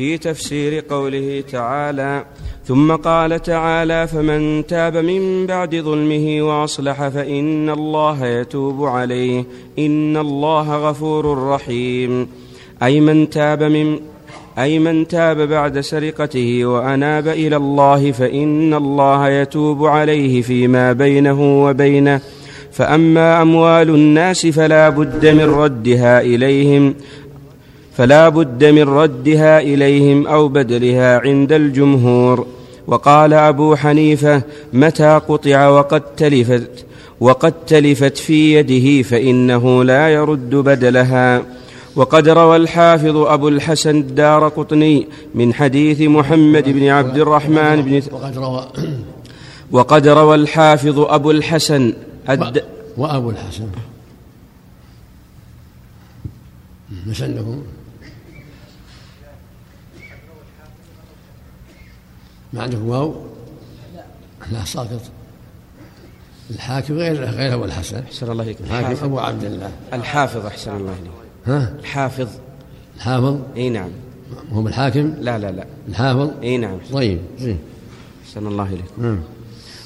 في تفسير قوله تعالى ثم قال تعالى فمن تاب من بعد ظلمه وأصلح فإن الله يتوب عليه إن الله غفور رحيم. أي من تاب من أي من تاب بعد سرقته وأناب إلى الله فإن الله يتوب عليه فيما بينه وبينه. فأما أموال الناس فلا بد من ردها إليهم. فلا بد من ردها إليهم أو بدلها عند الجمهور. وقال أبو حنيفة متى قطع وقد تلفت وقد تلفت في يده فإنه لا يرد بدلها. وقد روى الحافظ أبو الحسن الدار قطني من حديث محمد بن عبد الرحمن بن وقد روى وقد روى الحافظ أبو الحسن الد... وأبو الحسن. مش ما عندكم واو. لا ساقط الحاكم غير غير أبو الحسن. أحسن الله اليك الحاكم أبو عبد الله. الحافظ أحسن الله إليك. ها؟ الحافظ. الحافظ؟ إي نعم. هو الحاكم؟ لا لا لا. الحافظ؟ إي نعم. طيب زين أحسن الله اليك نعم.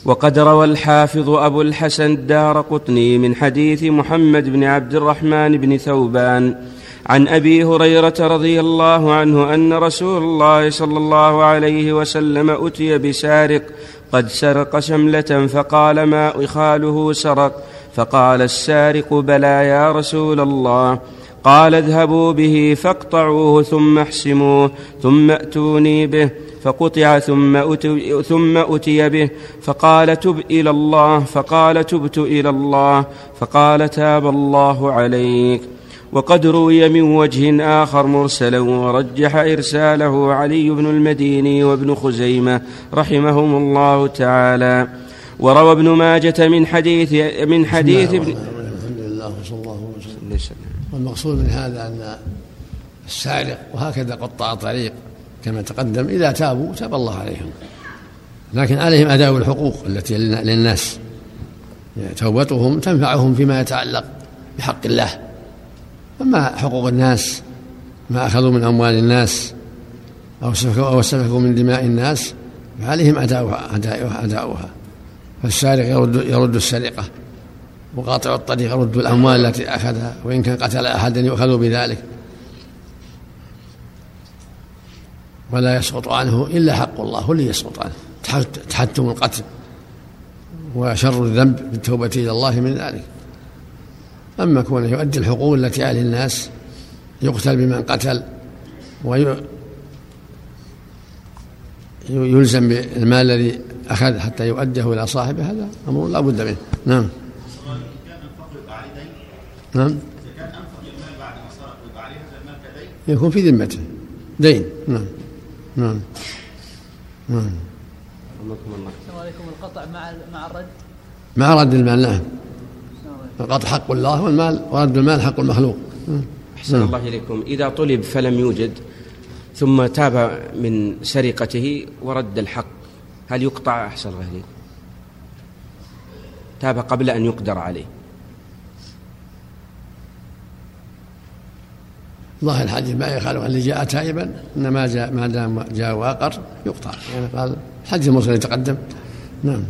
وقد روى الحافظ أبو الحسن الدار قطني من حديث محمد بن عبد الرحمن بن ثوبان عن أبي هريرة رضي الله عنه أن رسول الله صلى الله عليه وسلم أتي بسارق قد سرق شملة فقال ما إخاله سرق؟ فقال السارق بلى يا رسول الله. قال اذهبوا به فاقطعوه ثم احسموه ثم ائتوني به. فقطع ثم أتي, ثم أتي به. فقال تب إلى الله. فقال تبت إلى الله. فقال تاب الله عليك. وقد روي من وجه آخر مرسلا ورجح إرساله علي بن المديني وابن خزيمة رحمهم الله تعالى. وروى ابن ماجة من حديث من حديث ابن الحمد لله وصلى الله وسلم. والمقصود من هذا أن السارق وهكذا قطاع طريق كما تقدم إذا تابوا تاب الله عليهم. لكن عليهم أداء الحقوق التي للناس. توبتهم تنفعهم فيما يتعلق بحق الله. أما حقوق الناس ما أخذوا من أموال الناس أو سفكوا أو سفكوا من دماء الناس فعليهم أداؤها أداؤها, أداؤها. فالسارق يرد يرد السرقة وقاطع الطريق يرد الأموال التي أخذها وإن كان قتل أحدا يؤخذ بذلك. ولا يسقط عنه إلا حق الله هو اللي يسقط عنه. تحتم القتل وشر الذنب بالتوبة إلى الله من ذلك. أما كونه يؤدي الحقوق التي عليه الناس يقتل بمن قتل ويلزم بالمال الذي أخذ حتى يؤديه إلى صاحبه هذا أمر لا بد منه. نعم. نعم. يكون في ذمته دين. نعم. نعم. نعم. السلام عليكم. القطع مع مع الرد. مع رد المال نعم. القطع حق الله والمال ورد المال حق المخلوق. أحسن الله إليكم. إذا طلب فلم يوجد ثم تاب من سرقته ورد الحق هل يقطع؟ أحسن الله إليكم تاب قبل أن يقدر عليه. ظاهر الحديث ما يخالف اللي جاء تائبا إنما جاء ما دام جاء وأقر يقطع. يعني قال الحديث المرسل يتقدم. نعم.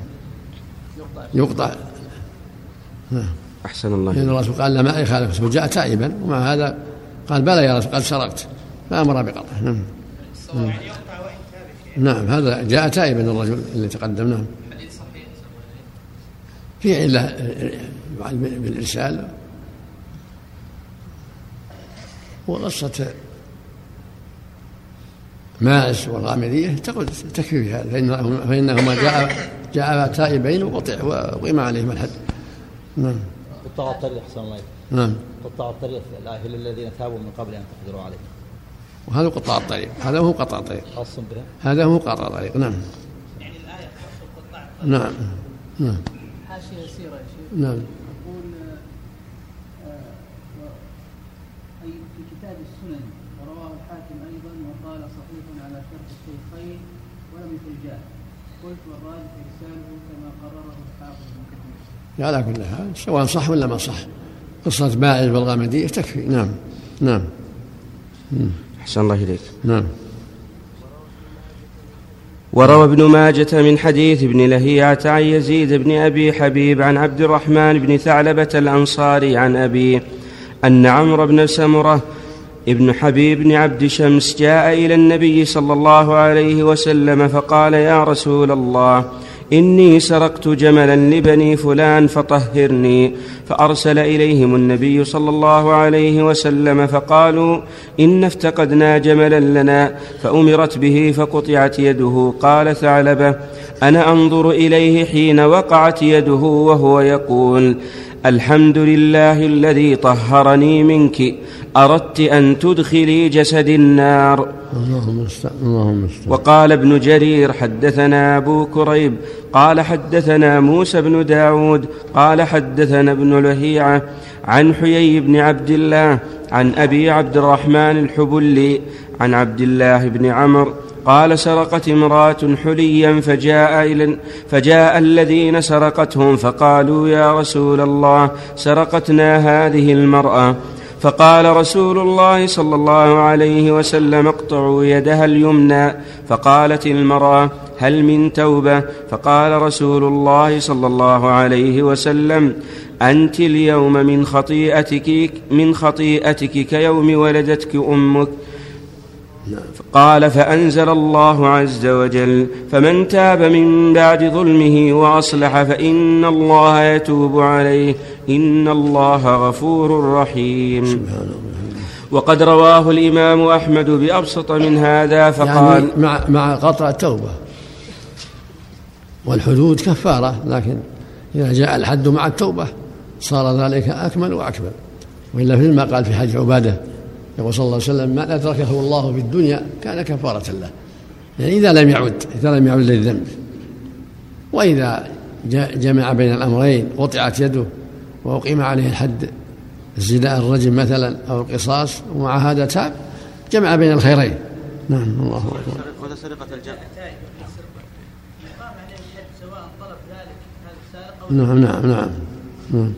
يقطع. نعم. أحسن الله لأن الرسول قال لا ما يخالف وجاء تائبا. ومع هذا؟ قال بلى يا رسول قد سرقت فأمر بقطعه. نعم. نعم. نعم. هذا جاء تائبا الرجل اللي تقدم. نعم. في علة بالإرسال وقصة ماعز والغامدية تقول تكفي في هذا فإنهما جاء جاء تائبين وقطع وقيم عليهما الحد. نعم. قطاع الطريق احسن الله نعم. قطاع الطريق الاهل الذين تابوا من قبل أن تقدروا عليهم وهذا قطاع الطريق. هذا هو قطاع الطريق. خاص بهم؟ هذا هو قطاع الطريق. نعم. يعني الآية تخص قطاع نعم. نعم. حاشية يسيرة يا شيخ. نعم. يقول آه، آه، أي في كتاب السنن ورواه الحاكم أيضا وقال صحيح على شرط الشيخين ولم يكن جاء قلت والراجح إرساله كما قرره الحافظ على كل حال سواء صح ولا ما صح. قصة باعث والغامدية تكفي. نعم نعم. أحسن الله إليك. نعم. وروى ابن ماجة من حديث ابن لهيعة عن يزيد بن أبي حبيب عن عبد الرحمن بن ثعلبة الأنصاري عن أبيه أن عمرو بن سمرة ابن حبيب بن عبد شمس جاء إلى النبي صلى الله عليه وسلم فقال يا رسول الله إني سرقت جملا لبني فلان فطهرني فأرسل إليهم النبي صلى الله عليه وسلم فقالوا إن افتقدنا جملا لنا فأمرت به فقطعت يده. قال ثعلبة أنا أنظر إليه حين وقعت يده وهو يقول الحمد لله الذي طهرني منك. أردت أن تدخلي جسد النار. اللهم اللهم وقال ابن جرير حدثنا أبو كريب قال حدثنا موسى بن داود قال حدثنا ابن لهيعة عن حيي بن عبد الله عن أبي عبد الرحمن الحبلي عن عبد الله بن عمرو قال سرقت امرأة حليا فجاء, إلى فجاء الذين سرقتهم فقالوا يا رسول الله سرقتنا هذه المرأة. فقال رسول الله صلى الله عليه وسلم اقطعوا يدها اليمنى. فقالت المرأة هل من توبة؟ فقال رسول الله صلى الله عليه وسلم أنت اليوم من خطيئتك من خطيئتك كيوم ولدتك أمك. قال فأنزل الله عز وجل فمن تاب من بعد ظلمه وأصلح فإن الله يتوب عليه إن الله غفور رحيم. وقد رواه الإمام أحمد بأبسط من هذا فقال يعني مع, مع قطع التوبة والحدود كفارة لكن إذا جاء الحد مع التوبة صار ذلك أكمل وأكمل. وإلا في ما قال في حج عبادة يقول صلى الله عليه وسلم ما أدركه الله في الدنيا كان كفارة له. يعني إذا لم يعد إذا لم يعد للذنب. وإذا جمع بين الأمرين قطعت يده وأقيم عليه الحد الزنا الرجم مثلا أو القصاص ومع هذا تاب جمع بين الخيرين. نعم الله أكبر. ولا سرقة الجمع. نعم نعم نعم. نعم.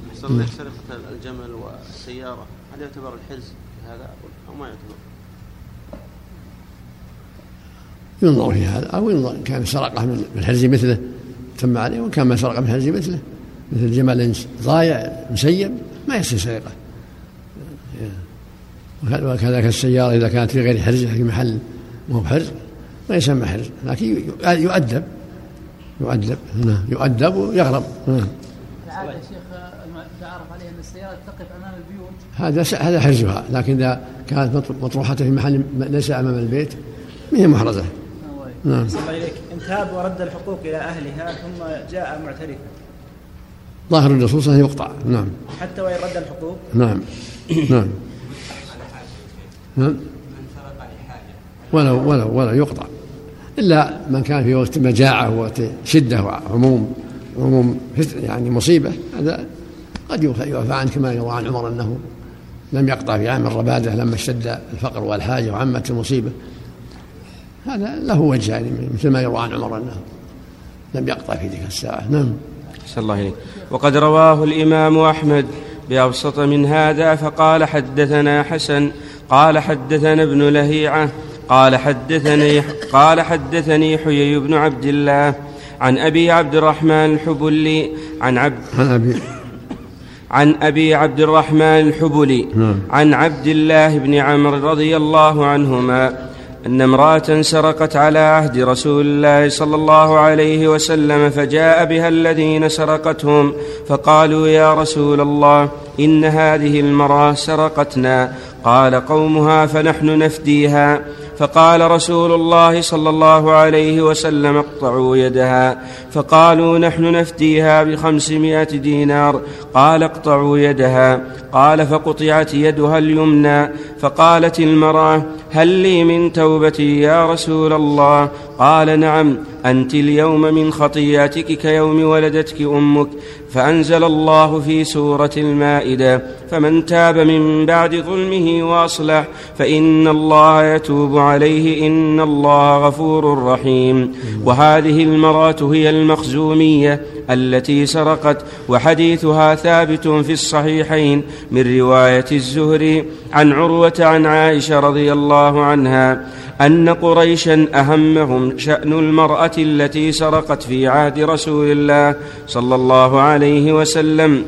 سرقة الجمل والسيارة. هل يعتبر الحرز؟ هذا أو ما يعتبر؟ ينظر في هذا أو ينظر إن كان سرقة من الحرز مثله تم عليه وإن كان ما سرق من الحرز مثله مثل جمل ضايع مسيب ما يصير سرقة. وكذلك السيارة إذا كانت في غير حرز في محل مو بحرز ما يسمى حرز لكن يؤدب. يؤدب نعم يؤدب ويغرب. نعم. العادة يا شيخ تعرف عليه أن السيارة تقف أمام البيوت هذا هذا حرزها لكن إذا كانت مطروحة في محل ليس أمام البيت ما هي محرزة. نعم. الله إليك إن تاب ورد الحقوق إلى أهلها ثم جاء معترفا ظاهر النصوص أنه يقطع. نعم. حتى وإن رد الحقوق. نعم. نعم. نعم. ولو ولو ولو يقطع. إلا من كان في وقت مجاعة ووقت شدة وعموم عموم يعني مصيبة هذا قد يعفى عنه كما يروى عن عمر أنه لم يقطع في عام الربادة لما اشتد الفقر والحاجة وعمت المصيبة هذا له وجه يعني مثل ما يروى عن عمر أنه لم يقطع في تلك الساعة. نعم. صلى الله عليه وقد رواه الإمام أحمد بأبسط من هذا فقال حدثنا حسن قال حدثنا ابن لهيعة قال حدثني قال حدثني حيي بن عبد الله عن أبي عبد الرحمن الحبلي عن عبد عن أبي عن أبي عبد الرحمن الحبلي نعم. عن عبد الله بن عمرو رضي الله عنهما أن امرأة سرقت على عهد رسول الله صلى الله عليه وسلم فجاء بها الذين سرقتهم فقالوا يا رسول الله إن هذه المرأة سرقتنا قال قومها فنحن نفديها فقال رسول الله صلى الله عليه وسلم اقطعوا يدها. فقالوا نحن نفتيها بخمسمائة دينار. قال اقطعوا يدها. قال فقطعت يدها اليمنى. فقالت المرأة هل لي من توبتي يا رسول الله؟ قال نعم. أنت اليوم من خطياتك كيوم ولدتك أمك. فأنزل الله في سورة المائدة. فمن تاب من بعد ظلمه وأصلح فإن الله يتوب عليه إن الله غفور رحيم. وهذه المرأة هي المخزومية التي سرقت وحديثها ثابت في الصحيحين من رواية الزهري عن عروة عن عائشة رضي الله عنها أن قريشا أهمهم شأن المرأة التي سرقت في عهد رسول الله صلى الله عليه وسلم.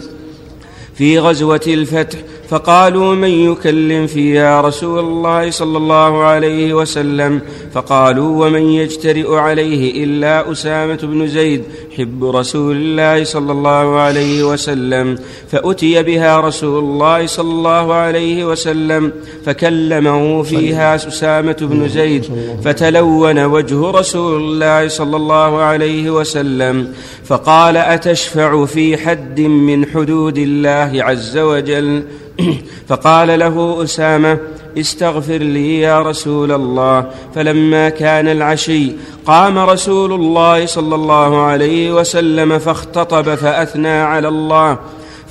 في غزوة الفتح فقالوا من يكلم فيها رسول الله صلى الله عليه وسلم؟ فقالوا ومن يجترئ عليه إلا أسامة بن زيد حب رسول الله صلى الله عليه وسلم. فأتي بها رسول الله صلى الله عليه وسلم فكلمه فيها أسامة بن زيد فتلون وجه رسول الله صلى الله عليه وسلم. فقال أتشفع في حد من حدود الله عز وجل؟ فقال له أسامة استغفر لي يا رسول الله. فلما كان العشي قام رسول الله صلى الله عليه وسلم فاختطب فأثنى على الله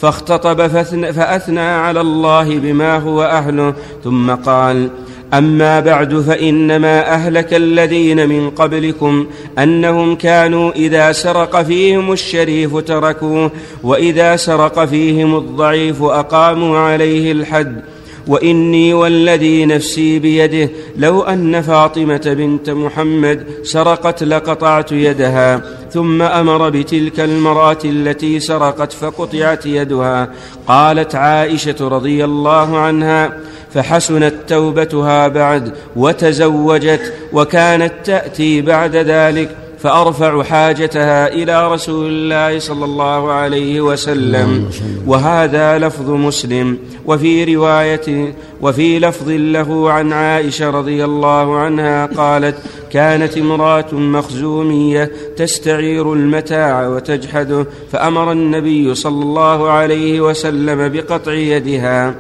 فاختطب فأثنى على الله بما هو أهله ثم قال أما بعد فإنما أهلك الذين من قبلكم أنهم كانوا إذا سرق فيهم الشريف تركوه وإذا سرق فيهم الضعيف أقاموا عليه الحد. وإني والذي نفسي بيده لو أن فاطمة بنت محمد سرقت لقطعت يدها ثم أمر بتلك المرأة التي سرقت فقطعت يدها. قالت عائشة رضي الله عنها فحسنت توبتها بعد وتزوجت وكانت تأتي بعد ذلك فأرفع حاجتها إلى رسول الله صلى الله عليه وسلم. وهذا لفظ مسلم. وفي رواية وفي لفظ له عن عائشة رضي الله عنها قالت كانت امرأة مخزومية تستعير المتاع وتجحده فأمر النبي صلى الله عليه وسلم بقطع يدها.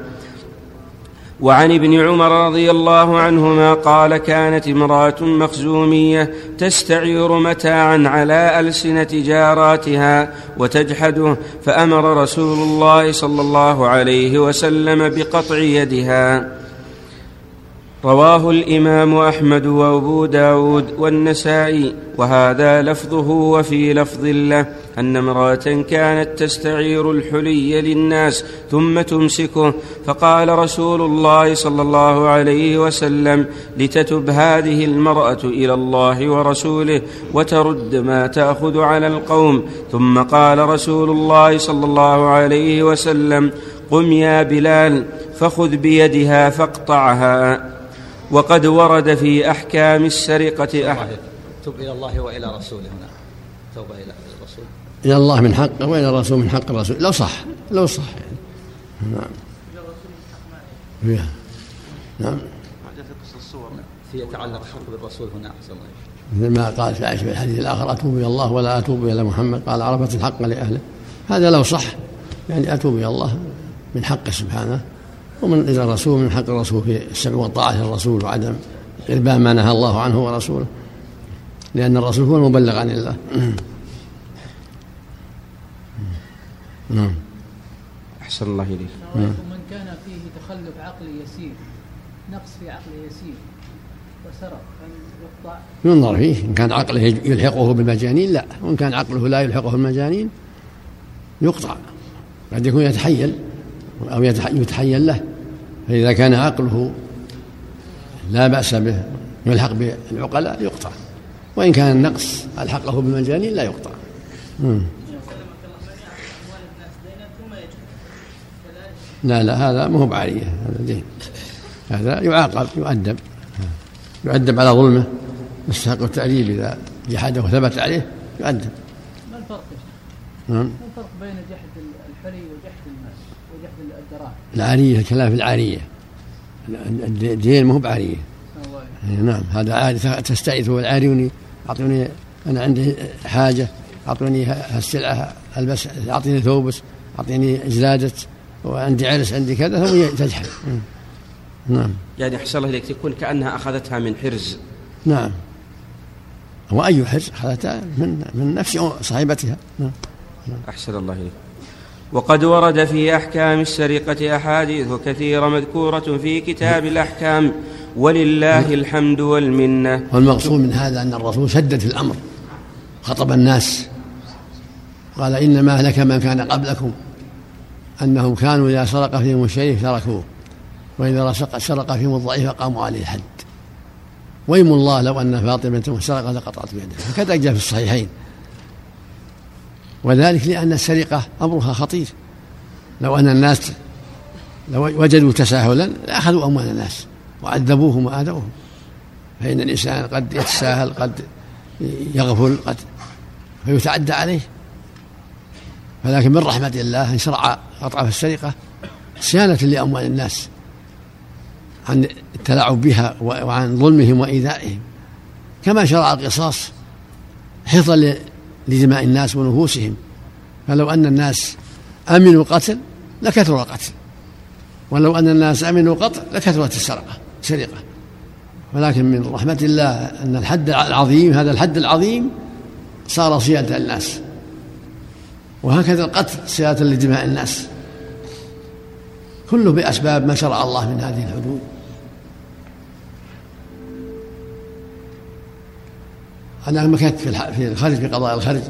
وعن ابن عمر رضي الله عنهما قال كانت امرأة مخزومية تستعير متاعا على ألسنة جاراتها وتجحده فأمر رسول الله صلى الله عليه وسلم بقطع يدها. رواه الإمام أحمد وأبو داود والنسائي وهذا لفظه وفي لفظ له أن امرأة كانت تستعير الحلي للناس ثم تمسكه فقال رسول الله صلى الله عليه وسلم لتتب هذه المرأة إلى الله ورسوله وترد ما تأخذ على القوم. ثم قال رسول الله صلى الله عليه وسلم قم يا بلال فخذ بيدها فاقطعها. وقد ورد في أحكام السرقة أح... تب إلى الله وإلى رسوله هنا. توبة إلى الرسول. إلى الله من حقه وإلى الرسول من حق الرسول. لو صح لو صح. يعني. نعم. فيها. نعم. في يتعلق حق بالرسول هنا أحسن الله مثل ما قال في عائشة في الحديث الآخر أتوب إلى الله ولا أتوب إلى محمد. قال عرفت الحق لأهله. هذا لو صح يعني أتوب إلى الله من حقه سبحانه. ومن إلى الرسول من حق الرسول في السمع والطاعة للرسول وعدم إرباء ما نهى الله عنه ورسوله. لأن الرسول هو المبلغ عن الله. نعم. أحسن الله إليك. من كان فيه تخلف عقلي يسير نقص في عقله يسير وسرق يقطع. ينظر فيه إن كان عقله يلحقه بالمجانين لا. وإن كان عقله لا يلحقه بالمجانين يقطع. قد يكون يتحيل. أو يتحين له فإذا كان عقله لا بأس به يلحق بالعقلاء يقطع. وإن كان النقص ألحقه بالمجانين لا يقطع. لا لا هذا ما هو بعارية. هذا دين هذا يعاقب يؤدب. يؤدب على ظلمه يستحق التأديب إذا جحده وثبت عليه يؤدب. ما الفرق؟ نعم. ما الفرق بين جحد الحلي وجحد المال وجحد الدراهم العارية الكلام في العارية الدين ما هو بعارية نعم. هذا عاري تستعيث والعاريوني أعطوني أنا عندي حاجة أعطوني السلعة ألبس أعطيني ثوبس أعطيني جلادة وعندي عرس عندي كذا ثم تجحد. نعم. يعني أحسن الله إليك. تكون كأنها أخذتها من حرز. نعم. وأي حرز؟ أخذتها من من نفس صاحبتها. نعم. أحسن الله إليك. وقد ورد في أحكام السرقة أحاديث كثيرة مذكورة في كتاب الأحكام. ولله الحمد والمنة. والمقصود من هذا أن الرسول شدد في الأمر خطب الناس. قال إنما أهلك من كان قبلكم أنهم كانوا إذا سرق فيهم الشريف تركوه وإذا سرق فيهم الضعيف قاموا عليه الحد. ويم الله لو أن فاطمة سرقت لقطعت بيده. هكذا جاء في الصحيحين. وذلك لأن السرقة أمرها خطير. لو أن الناس لو وجدوا تساهلا لأخذوا أموال الناس وعذبوهم وآذوهم. فإن الإنسان قد يتساهل قد يغفل قد فيتعدى عليه. ولكن من رحمة الله أن شرع قطع في السرقة صيانة لأموال الناس عن التلاعب بها وعن ظلمهم وإيذائهم. كما شرع القصاص حفظا لدماء الناس ونفوسهم. فلو أن الناس أمنوا القتل لكثر القتل. ولو أن الناس أمنوا القطع لكثرت السرقة سرقة. ولكن من رحمة الله أن الحد العظيم هذا الحد العظيم صار صيانة للناس وهكذا القتل صيانة لدماء الناس. كله بأسباب ما شرع الله من هذه الحدود. أنا مكثت في الخرج في قضاء الخرج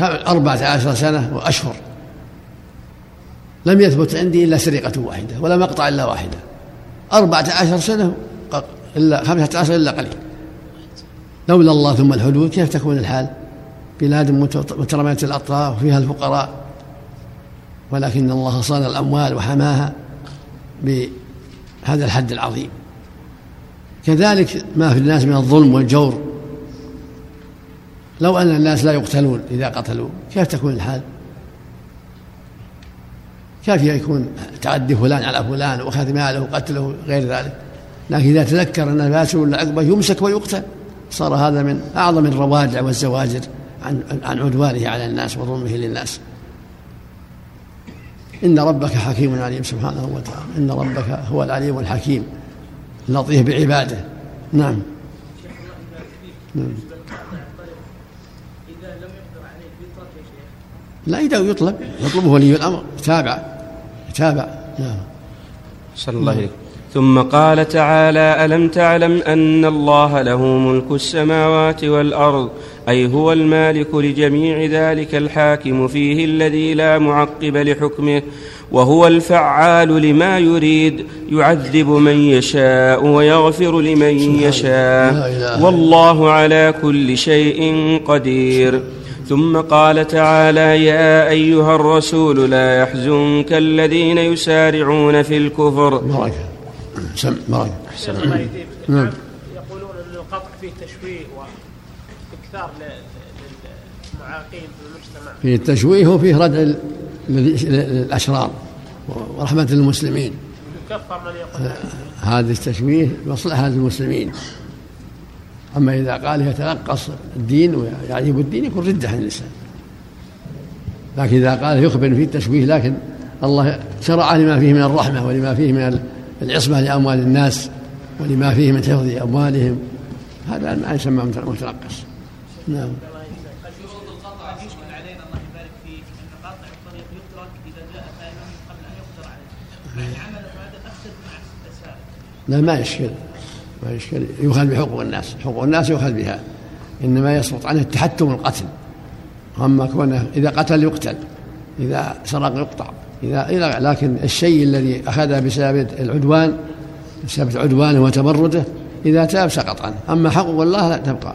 أربعة عشر سنة وأشهر. لم يثبت عندي إلا سرقة واحدة ولا مقطع إلا واحدة. أربعة عشر سنة إلا خمسة عشر إلا قليل. لولا الله ثم الحدود كيف تكون الحال؟ بلاد مترمية الأطراف وفيها الفقراء. ولكن الله صان الأموال وحماها بهذا الحد العظيم. كذلك ما في الناس من الظلم والجور. لو أن الناس لا يقتلون إذا قتلوا كيف تكون الحال؟ كيف يكون تعدي فلان على فلان وأخذ ماله وقتله غير ذلك؟ لكن إذا تذكر أن الفاسق ولا عقبه يمسك ويقتل. صار هذا من أعظم الروادع والزواجر عن عن عدوانه على الناس وظلمه للناس. إن ربك حكيم عليم سبحانه وتعالى. إن ربك هو العليم الحكيم. اللطيف بعباده. نعم. لا إذا يطلب يطلبه ولي الأمر. يتابع. يتابع. نعم. صلى الله عليه ثم قال تعالى ألم تعلم أن الله له ملك السماوات والأرض أي هو المالك لجميع ذلك الحاكم فيه الذي لا معقب لحكمه وهو الفعال لما يريد يعذب من يشاء ويغفر لمن يشاء. والله على كل شيء قدير. ثم قال تعالى يا أيها الرسول لا يحزنك الذين يسارعون في الكفر. سم نعم. يقولون ان القطع فيه تشويه واكثار للمعاقين في المجتمع. فيه التشويه وفيه ردع للأشرار ورحمة للمسلمين يكفر من يقول هذا التشويه مصلحه للمسلمين أما إذا قال يتنقص الدين ويعجب الدين يكون ردة عن الإسلام. لكن إذا قال يخبر في التشويه لكن الله شرع لما فيه من الرحمة ولما فيه من العصمة لأموال الناس ولما فيه من حفظ أموالهم. هذا ما يسمى متنقص. نعم. لا ما يشكل. ما يشكل. يؤخذ بحقوق الناس. حقوق الناس يؤخذ بها. إنما يسقط عنه التحتم القتل أما كونه إذا قتل يقتل. إذا سرق يقطع. إذا لكن الشيء الذي أخذه بسبب العدوان بسبب عدوانه وتمرده إذا تاب سقط عنه. أما حقوق الله لا تبقى.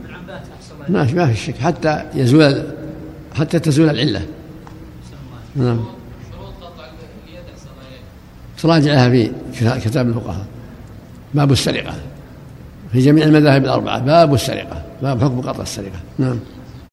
ما في ما في شك. حتى يزول حتى تزول العلة. نعم. تراجعها في كتاب الفقهاء. باب السرقة. في جميع المذاهب الأربعة. باب السرقة. باب حكم قطع السرقة. نعم.